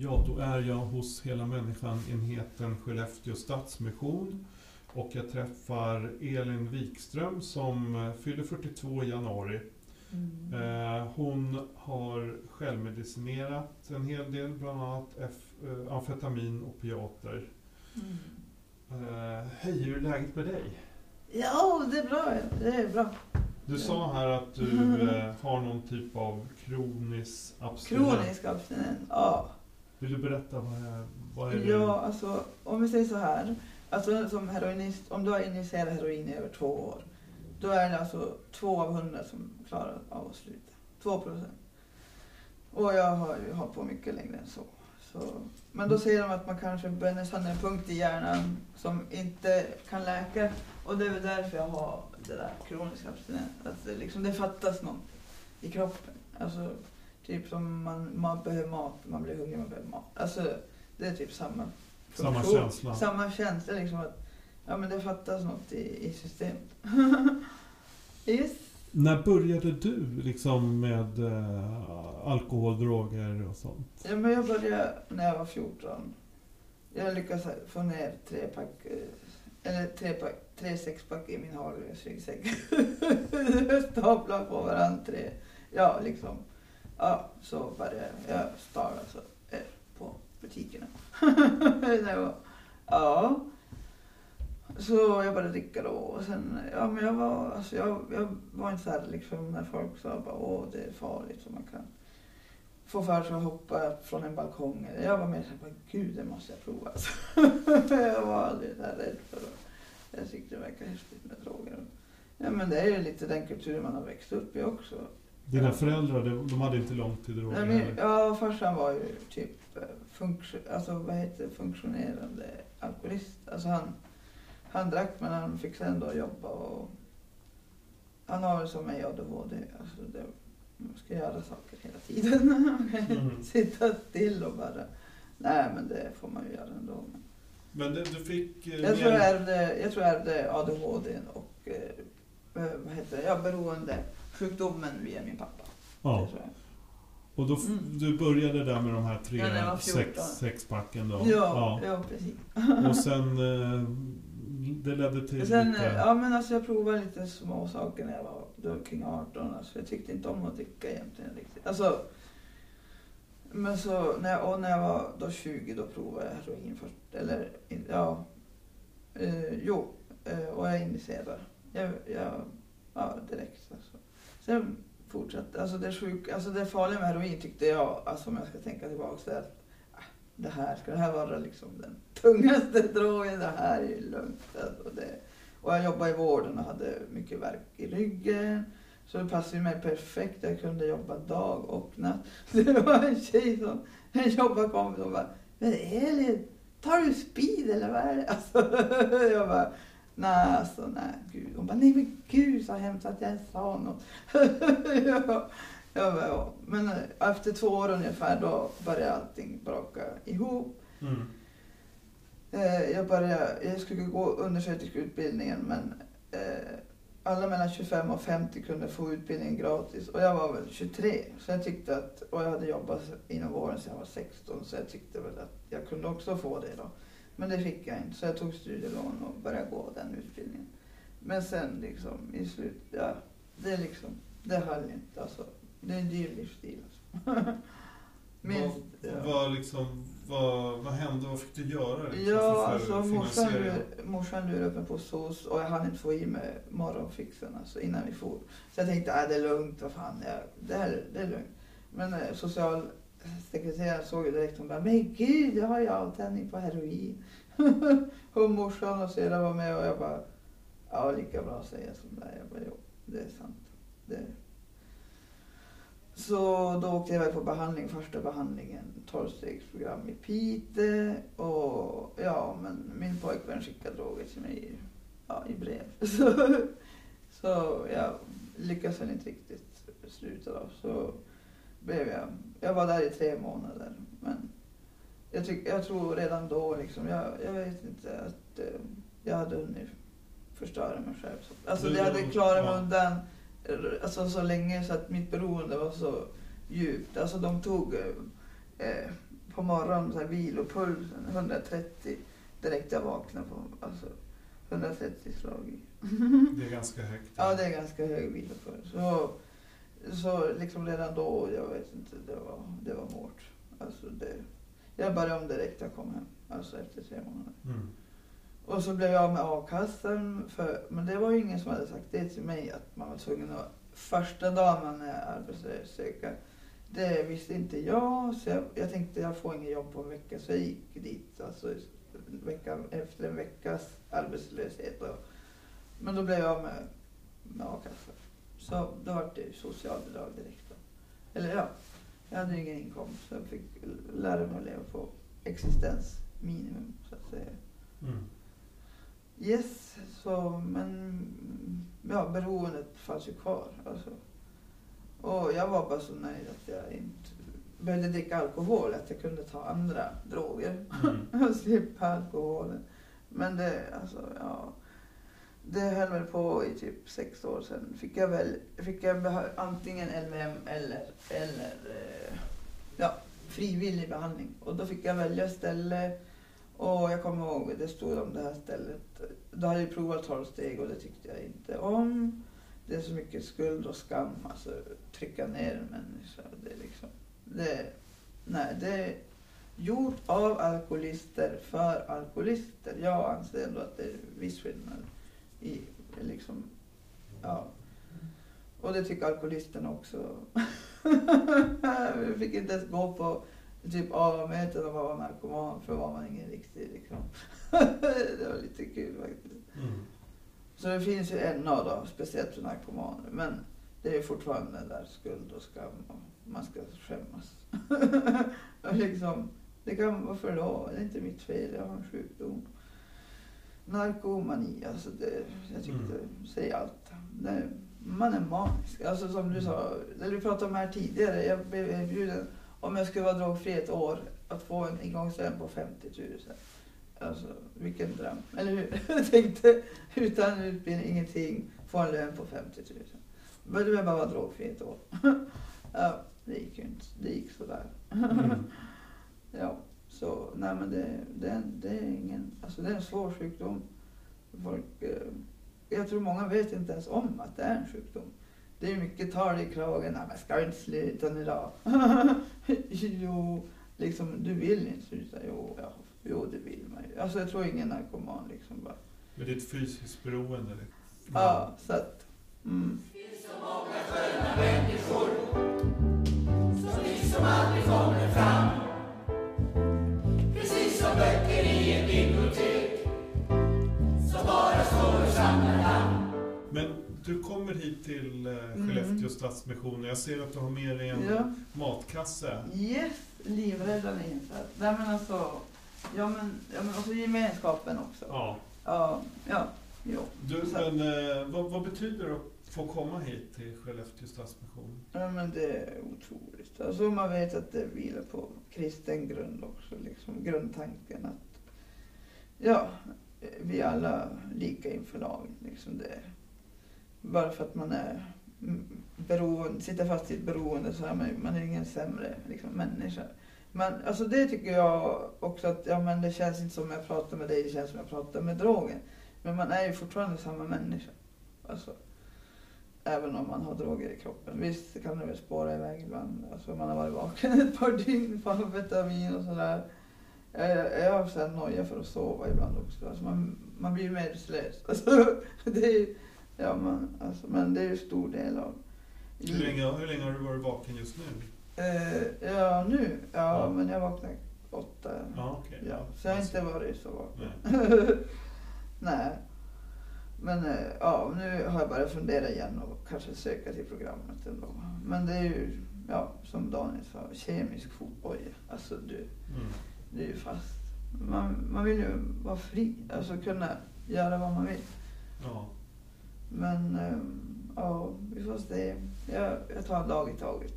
Ja, då är jag hos Hela Människan-enheten Skellefteå Stadsmission och jag träffar Elin Wikström som eh, fyller 42 i januari. Mm. Eh, hon har självmedicinerat en hel del, bland annat eh, amfetamin och opiater. Mm. Hej, hur är läget med dig? Ja, det är bra. Det är bra. Du sa här att du har någon typ av kronisk abstinens. Kronisk abstinens. Ja. Vill du berätta vad är, vad är det? ja, alltså om vi säger så här. Alltså som heroinist, om du har injicerat heroin i över två år. Då är det alltså två av hundra som klarar av att sluta. Två procent. Och jag har ju hållit på mycket längre än så. så. Men då säger de att man kanske bränner sönder en punkt i hjärnan som inte kan läka. Och det är väl därför jag har det där kroniska abstinens. Att det, liksom, det fattas något i kroppen. Alltså, typ som man, man behöver mat, man blir hungrig, man behöver mat. Alltså, det är typ samma Samma funktion. känsla. Samma känsla liksom att ja, men det fattas något i, i systemet. yes. När började du liksom med eh, alkohol, droger och sånt? Ja, men jag började när jag var 14. Jag lyckades få ner tre pack, eh, eller tre, pack, tre sexpack i min hagelgräsryggsäck. Staplar på varandra tre. Ja, liksom. Ja, så började jag stal alltså eh, på butikerna. det var, ja. Så jag började dricka då och sen, ja men jag var, alltså jag, jag var inte såhär liksom när folk sa bara åh det är farligt så man kan få för sig att hoppa från en balkong. Jag var mer såhär, gud det måste jag prova. Alltså. jag var aldrig såhär rädd för det. Jag tyckte det verkade häftigt med droger. Ja men det är ju lite den kulturen man har växt upp i också. Dina föräldrar, de, de hade inte långt till droger? Nej, ja, farsan var ju typ eh, funktio, alltså, vad heter funktionerande alkoholist. Alltså han, han drack men han fick ändå jobba och han har som mig ADHD. Alltså det, man ska göra saker hela tiden. Mm. Sitta still och bara... Nej men det får man ju göra ändå. Men Men det, du fick... eh, jag, tror jag, ärvde, jag tror jag ärvde ADHD och eh, vad heter det, ja, beroende sjukdomen via min pappa. Ja. Och då, Mm. du började där med de här tre Ja, när jag var 14. sex, sexpacken då? Ja, ja. precis. Och sen... eh, Det ledde till Sen, lite... eh, ja men alltså jag provade lite små saker när jag var då kring 18. Alltså jag tyckte inte om att dricka egentligen riktigt. Alltså, men så när jag, och när jag var då 20 då provade jag heroin först. Eller ja, eh, jo, eh, och jag injicerade. Jag, jag, ja direkt alltså. Sen fortsatte, alltså det sjuk, alltså det farliga med heroin tyckte jag, alltså om jag ska tänka tillbaka, det är att ah, det här, ska det här vara liksom den tungaste drogen? Det här är ju lugnt. Alltså det, och jag jobbade i vården och hade mycket värk i ryggen. Så det passade mig perfekt. Jag kunde jobba dag och natt. Det var en tjej som, en jobbarkompis som bara, men Elin, tar du speed eller vad är det? Alltså, jag bara, nej alltså nej gud. Hon bara, nej men gud så hemskt att jag sa något. jag, jag bara, ja. Men eh, efter två år ungefär då började allting braka ihop. Mm. Eh, jag, började, jag skulle gå undersköterskeutbildningen men eh, alla mellan 25 och 50 kunde få utbildningen gratis och jag var väl 23 så jag tyckte att, och jag hade jobbat inom vården sedan jag var 16 så jag tyckte väl att jag kunde också få det då. Men det fick jag inte så jag tog studielån och började gå den utbildningen. Men sen liksom i slut, ja det liksom, det höll inte alltså. Det är en dyr livsstil alltså. Minst, vad, ja. vad, liksom, vad, vad hände? Vad fick du göra? Liksom, Ja, alltså morsan, lur- morsan lurade mig på SOS och jag hann inte få i mig morgonfixen alltså, innan vi for. Så jag tänkte, äh, det är lugnt, vad fan, jag, det, här, det är lugnt. Men eh, Sekreteraren såg ju direkt, hon bara, men gud, jag har ju avtändning på heroin. och morsan och syrran var med och jag bara, ja lika bra att säga som det är. Jag bara, jo, det är sant. Det. Så då åkte jag iväg på behandling, första behandlingen, tolvstegsprogram i Piteå. Och ja, men min pojkvän skickade droger till mig ja, i brev. Så, så jag lyckades väl inte riktigt sluta då. Så blev jag, jag var där i tre månader. Men jag, tyck, jag tror redan då liksom, jag, jag vet inte att eh, jag hade hunnit förstöra mig själv. Alltså jag hade klarat mig ja. undan alltså, så länge så att mitt beroende var så djupt. Alltså de tog eh, eh, på morgonen så här, vilopulsen 130 direkt jag vaknade på. Alltså 130 slag i. Det är ganska högt. Ja, det är ganska hög vilopuls. Så, så liksom redan då, jag vet inte, det var, det var hårt. Alltså det, jag började om direkt jag kom hem, alltså efter tre månader. Mm. Och så blev jag av med a-kassan, för, men det var ju ingen som hade sagt det till mig att man var tvungen att första dagen man är arbetslös söka. Det visste inte jag, så jag, jag tänkte jag får inget jobb på en vecka, så jag gick dit alltså, veckan, efter en veckas arbetslöshet. Och, men då blev jag av med, med a-kassan. Så då var det socialbidrag direkt. Då. Eller ja, jag hade ingen inkomst så jag fick lära mig att leva på existensminimum så att säga. Mm. Yes, så men ja, beroendet fanns ju kvar. Alltså. Och jag var bara så nöjd att jag inte behövde dricka alkohol, att jag kunde ta andra droger Mm. och slippa alkoholen. Men det, alltså, ja. Det höll väl på i typ sex år sedan. Fick jag väl, fick jag antingen LVM eller, eller eh, ja, frivillig behandling. Och då fick jag välja ställe. Och jag kommer ihåg, det stod om det här stället. Då hade jag provat 12 steg och det tyckte jag inte om. Det är så mycket skuld och skam, alltså trycka ner en människa. Det är liksom, det, nej, det är gjort av alkoholister för alkoholister. Jag anser ändå att det är viss skillnad i liksom, ja. Och det tycker alkoholisterna också. Vi fick inte ens gå på typ A-möten om man var narkoman för var man ingen riktig liksom. det var lite kul faktiskt. Mm. Så det finns ju en av dem, speciellt för narkomaner. Men det är fortfarande den där skuld och skam och man ska skämmas. och liksom, det kan varför då? Det är inte mitt fel, jag har en sjukdom. Narkomani, alltså det, jag tyckte Mm. det säger allt. Det, man är manisk. Alltså som du sa, eller vi pratade om här tidigare, jag blev erbjuden om jag skulle vara drogfri ett år att få en ingångslön på 50 000. Alltså vilken dröm, eller hur? Jag tänkte utan utbildning, ingenting, få en lön på 50 000. Behövde jag bara vara drogfri ett år. ja, det gick ju inte. Det gick sådär. Mm. Ja, så nej men det, det, är- det är ingen, alltså det är en svår sjukdom. Folk, eh, jag tror många vet inte ens om att det är en sjukdom. Det är mycket tal i kragen, nej men ska du inte sluta nu då? jo, liksom du vill inte sluta, jo, ja, jo det vill man ju. Alltså jag tror ingen narkoman liksom bara, Men det är ett fysiskt beroende. liksom. ja så att, mm. Hit till eh, Mm. Skellefteå Stadsmission jag ser att du har med dig en ja. matkasse. Yes, livräddande insats. Nej men alltså, ja men, ja men också gemenskapen också. Ja. Ja, ja, jo. Du, Så- men, eh, vad, vad betyder det att få komma hit till Skellefteå Stadsmission? Ja men det är otroligt. Alltså man vet att det vilar på kristen grund också, liksom grundtanken att ja, vi alla lika inför lagen. Liksom det. Bara för att man är beroende, sitter fast i ett beroende så är man, man är ingen sämre liksom, människa. Men alltså det tycker jag också att, ja men det känns inte som jag pratar med dig, det känns som jag pratar med drogen. Men man är ju fortfarande samma människa. Alltså, även om man har droger i kroppen. Visst kan det väl spåra iväg ibland. Alltså man har varit vaken ett par dygn på amfetamin och sådär. Jag, jag har sån noja för att sova ibland också. Alltså man, man blir medvetslös. Alltså, det är, ja, man, alltså, men det är ju en stor del av Hur länge, hur länge har du varit vaken just nu? Eh, ja, nu? Ja, Ja. men jag vaknade åtta. Ja, okej. Ja, så jag har inte varit så vaken. Nej. Nej. Men eh, ja, nu har jag börjat fundera igen och kanske söka till programmet ändå. Men det är ju, ja, som Daniel sa, kemisk fotboja. Alltså du, Mm. du är ju fast. Man, man vill ju vara fri, alltså kunna göra vad man vill. Ja. Men ehm, ja, vi får se. Jag, jag tar en dag i taget,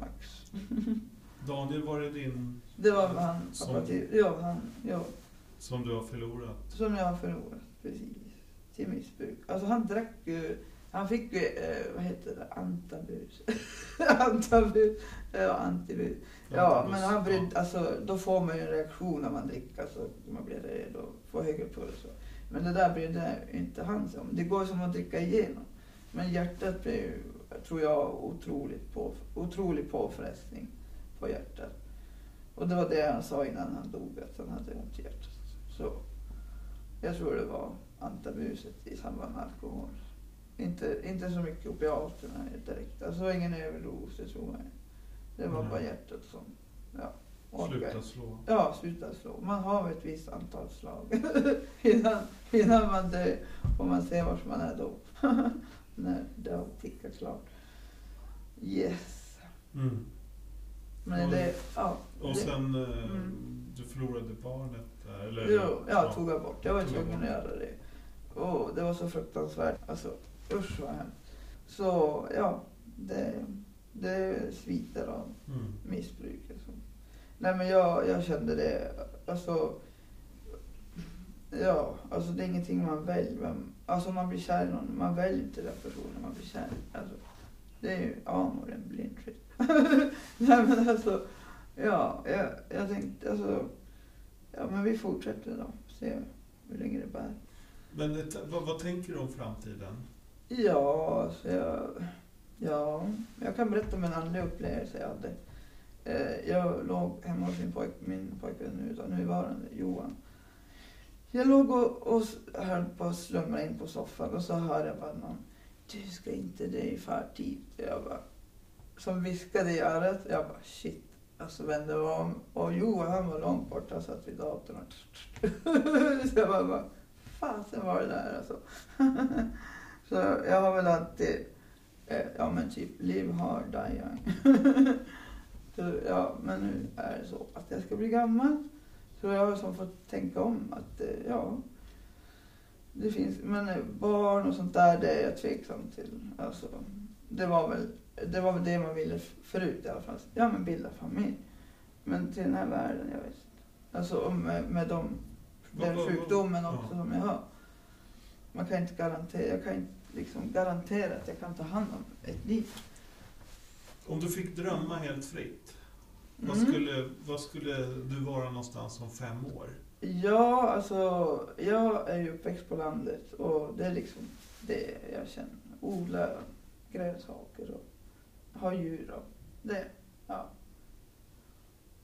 max. Daniel, var det din Det var han, Som- till, ja, han, ja, som du har förlorat? som jag har förlorat, precis. Till missbruk. Alltså han drack ju, han fick ju, eh, vad heter det, antabus. antabus, ja, antibus. Ja, men han brydde, alltså då får man ju en reaktion när man dricker, alltså man blir rädd och får högre puls. och- Men det där brydde inte han sig om. Det går som att dricka igenom. Men hjärtat blir tror jag, otroligt på, otrolig påfrestning på hjärtat. Och det var det han sa innan han dog, att han hade ont i hjärtat. Så jag tror det var antabuset i samband med alkohol. Inte, inte så mycket opiaterna direkt. Alltså ingen överdos, det tror jag. Det var bara hjärtat som ja, Sluta slå. Ja, sluta slå. Man har ett visst antal slag innan, innan man dör och man ser vart man är då. När det har tickat klart. Yes. Mm. Men Och- det, ja. Och det, sen, eh, Mm. du förlorade barnet där? Eller? jo, jag tog jag bort. Jag var tvungen att göra det. Och det var så fruktansvärt. Alltså usch vad hemskt. Så ja, det, det sviter av Mm. missbruk. Alltså. Nej men jag, jag kände det, alltså. Ja, alltså det är ingenting man väljer. Vem- Alltså om man blir kär i någon, man väljer inte den personen man blir kär i. Alltså, det är ju amor en blind shit. Nej men alltså, ja, jag, jag tänkte alltså. Ja men vi fortsätter då, se hur länge det bär. Men det, vad, vad tänker du om framtiden? Ja, alltså jag, ja, jag kan berätta om en andlig upplevelse jag hade. Eh, Jag låg hemma hos min, pojk, min pojkvän nu, utan nuvarande Johan. Jag låg och, och höll på att slumra in på soffan och så hörde jag bara någon Du ska inte dö i förtid. Jag bara, som viskade i örat. Jag bara shit. Alltså vände jag om och Johan han var långt borta satt vid datorn och Så jag bara, bara fasen var det där alltså. Så jag har väl alltid, eh, ja men typ live hard, die young. så, ja, men nu är det så att jag ska bli gammal. Så jag har som fått tänka om att, eh, ja. Det finns, men eh, barn och sånt där, det är jag tveksam till. Alltså, det var väl det, var väl det man ville förut i alla fall. Ja men bilda familj. Men till den här världen, jag vet inte. Alltså med, med de, den sjukdomen också som jag har. Man kan inte garantera, jag kan inte liksom garantera att jag kan ta hand om ett liv. Om du fick drömma helt fritt, vad, Mm. skulle, vad skulle du vara någonstans om fem år? Ja, alltså jag är ju uppväxt på landet och det är liksom det jag känner. Odla grönsaker och ha djur och det, ja.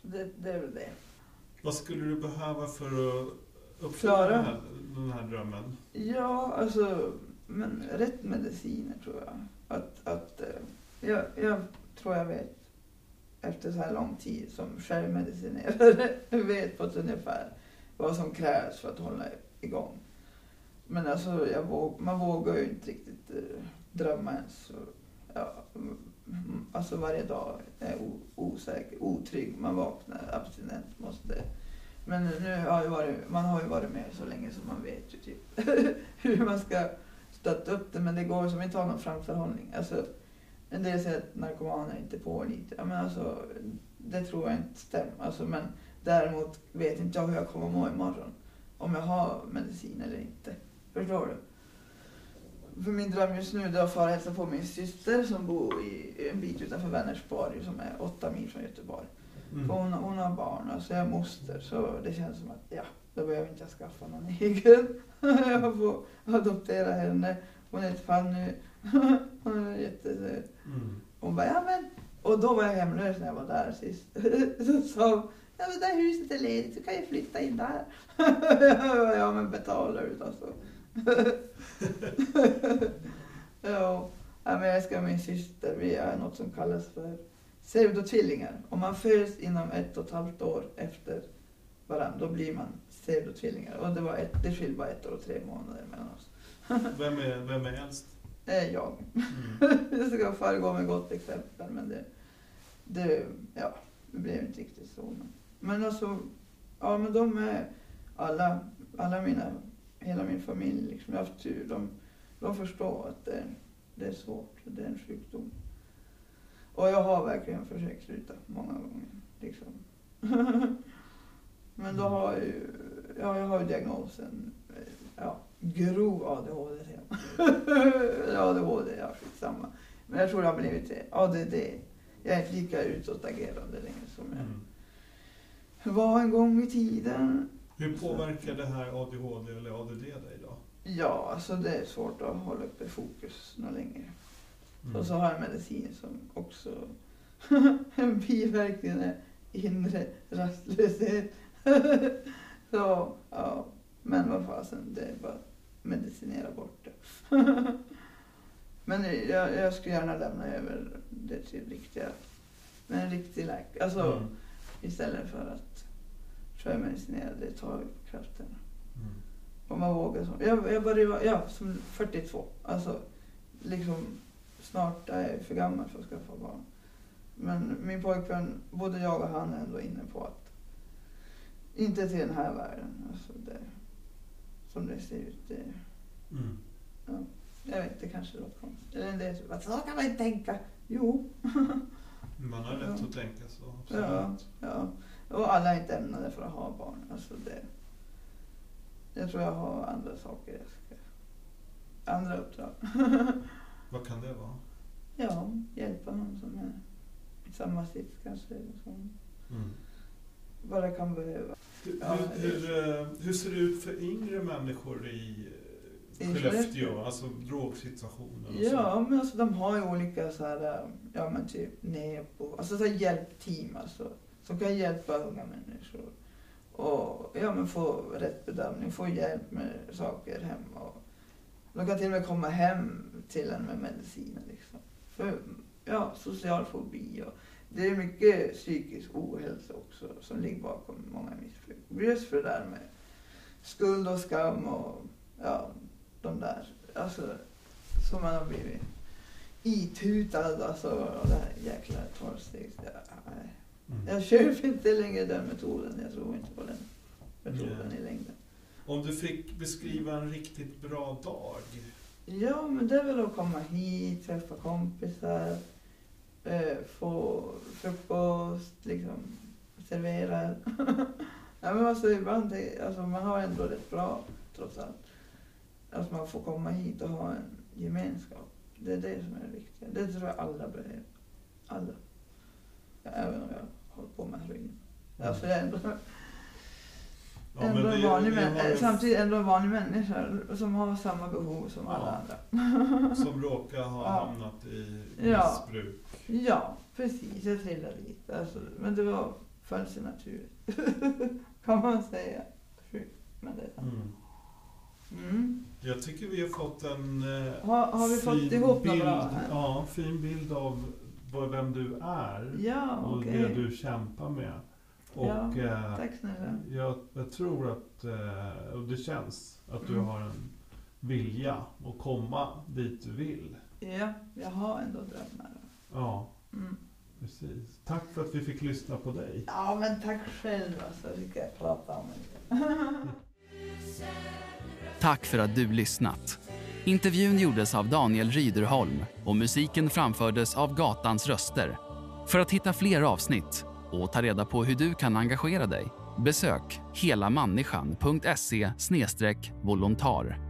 Det, det är väl det. Vad skulle du behöva för att uppfylla den här, den här drömmen? Ja, alltså, men rätt mediciner tror jag. Att, att eh, jag, jag tror jag vet efter så här lång tid som självmedicinerare vet på ett ungefär vad som krävs för att hålla igång. Men alltså, jag våg, man vågar ju inte riktigt eh, drömma ens. Ja, mm, alltså varje dag är osäker, otrygg. Man vaknar abstinent, måste men nu har ju varit, man har ju varit med så länge så man vet ju typ hur man ska stötta upp det. Men det går som inte att ha någon framförhållning. Alltså, en del säger att narkomaner inte på lite. Ja, men alltså, det tror jag inte stämmer. Alltså, men däremot vet inte jag hur jag kommer må imorgon. Om jag har medicin eller inte. Förstår du? För min dröm just nu är att fara och hälsa på min syster som bor i en bit utanför Vänersborg som är åtta mil från Göteborg. Mm. För hon, hon har barn, alltså jag är moster, så det känns som att ja, då behöver inte jag skaffa någon egen. jag får adoptera henne. Hon heter Fanny. hon är jättesöt. Hon bara, ja men. Och då var jag hemlös när jag var där sist. så sa hon, ja men det där huset är ledigt, du kan ju flytta in där. jag ja men betalar du alltså. ja, ja, men jag ska min syster, vi är något som kallas för pseudotvillingar. Om man föds inom ett och ett halvt år efter varandra, då blir man pseudotvillingar. Och det, var ett, det skiljer bara ett år och tre månader mellan oss. Vem, är, vem är äldst? Är jag. Mm. Jag ska föregå med gott exempel, men det, det, ja, det blev inte riktigt så. Men, men alltså, ja men de är alla, alla mina, hela min familj liksom, jag har haft tur. De, de förstår att det, det är svårt, det är en sjukdom. Och jag har verkligen försökt sluta många gånger. Liksom. Men då har jag ju, ja, jag har ju diagnosen, eh, ja, grov ADHD. ADHD, ja skitsamma. Men jag tror det har blivit ADD. Jag är inte lika utåtagerande längre som jag Mm. var en gång i tiden. Hur påverkar det här ADHD eller ADD dig då? Ja, alltså det är svårt att hålla uppe fokus något längre. Mm. Och så har jag medicin som också en biverkning är inre rastlöshet. så, ja. Men vad fasen, det är bara medicinera bort det. Men jag, jag skulle gärna lämna över det till riktiga, men en riktig läkare. Alltså Mm. istället för att självmedicinera, det tar krafterna. Mm. Om man vågar. Så. Jag, jag började vara, ja, som 42. Alltså, liksom snart är jag för gammal för att skaffa barn. Men min pojkvän, både jag och han är ändå inne på att inte till den här världen. Alltså det, som det ser ut. Det, Mm. jag vet, det kanske låter konstigt. Eller är typ att så kan man inte tänka. Jo, Man har rätt Ja. att tänka så. ja, Absolut. ja. Och alla är inte ämnade för att ha barn. Alltså det, jag tror jag har andra saker jag ska... Andra uppdrag. Vad kan det vara? Ja, hjälpa någon som är i samma sits kanske. Som Mm. Bara kan behöva. Hur, Ja, hur, hur, eh, hur ser det ut för yngre människor i eh, I Skellefteå? Alltså drogsituationen och Ja, men alltså de har ju olika så här, ja men typ NEPO, alltså så här hjälpteam alltså. Som kan hjälpa unga människor. Och ja men få rätt bedömning, få hjälp med saker hemma. Och de kan till och med komma hem till en med mediciner liksom. För ja, social fobi och det är mycket psykisk ohälsa också som ligger bakom många missbruk. Just för det där med skuld och skam och ja, de där, alltså som man har blivit itutad alltså och det här jäkla tolvstegs. Nej. Mm. Jag köper inte längre den metoden, jag tror inte på den metoden Nej. i längden. Om du fick beskriva en riktigt bra dag? Ja, men det är väl att komma hit, träffa kompisar, eh, få frukost, liksom servera. ja, men alltså ibland, det- alltså man har ändå rätt bra trots allt. Att man får komma hit och ha en gemenskap. Det är det som är det viktiga. Det tror jag alla behöver. Alla. Ja, även om jag håller på med heroin. Alltså jag är ändå, Ja, ändå en vanlig män, samtidigt ändå en vanlig människa som har samma behov som alla andra. Som råkar ha hamnat i missbruk. Ja, precis. Jag trillade dit. Alltså, men det var föll sig naturligt. kan man säga. Sjukt, men det är sant. Mm. Mm. Jag tycker vi har fått en eh, Har, har vi fått ihop bild, bra här? Ja, fin bild av vem du är Ja, och okej. det du kämpar med. Och Ja, eh, Tack snälla. jag, jag tror att, eh, och det känns, att du Mm. har en vilja att komma dit du vill. Ja, jag har ändå drömmar. Ja, Mm. precis. Tack för att vi fick lyssna på dig. Ja, men tack själv alltså. Fick jag prata om det. Tack för att du lyssnat. Intervjun gjordes av Daniel Ryderholm och musiken framfördes av Gatans röster. För att hitta fler avsnitt och ta reda på hur du kan engagera dig besök helamänniskan.se volontar.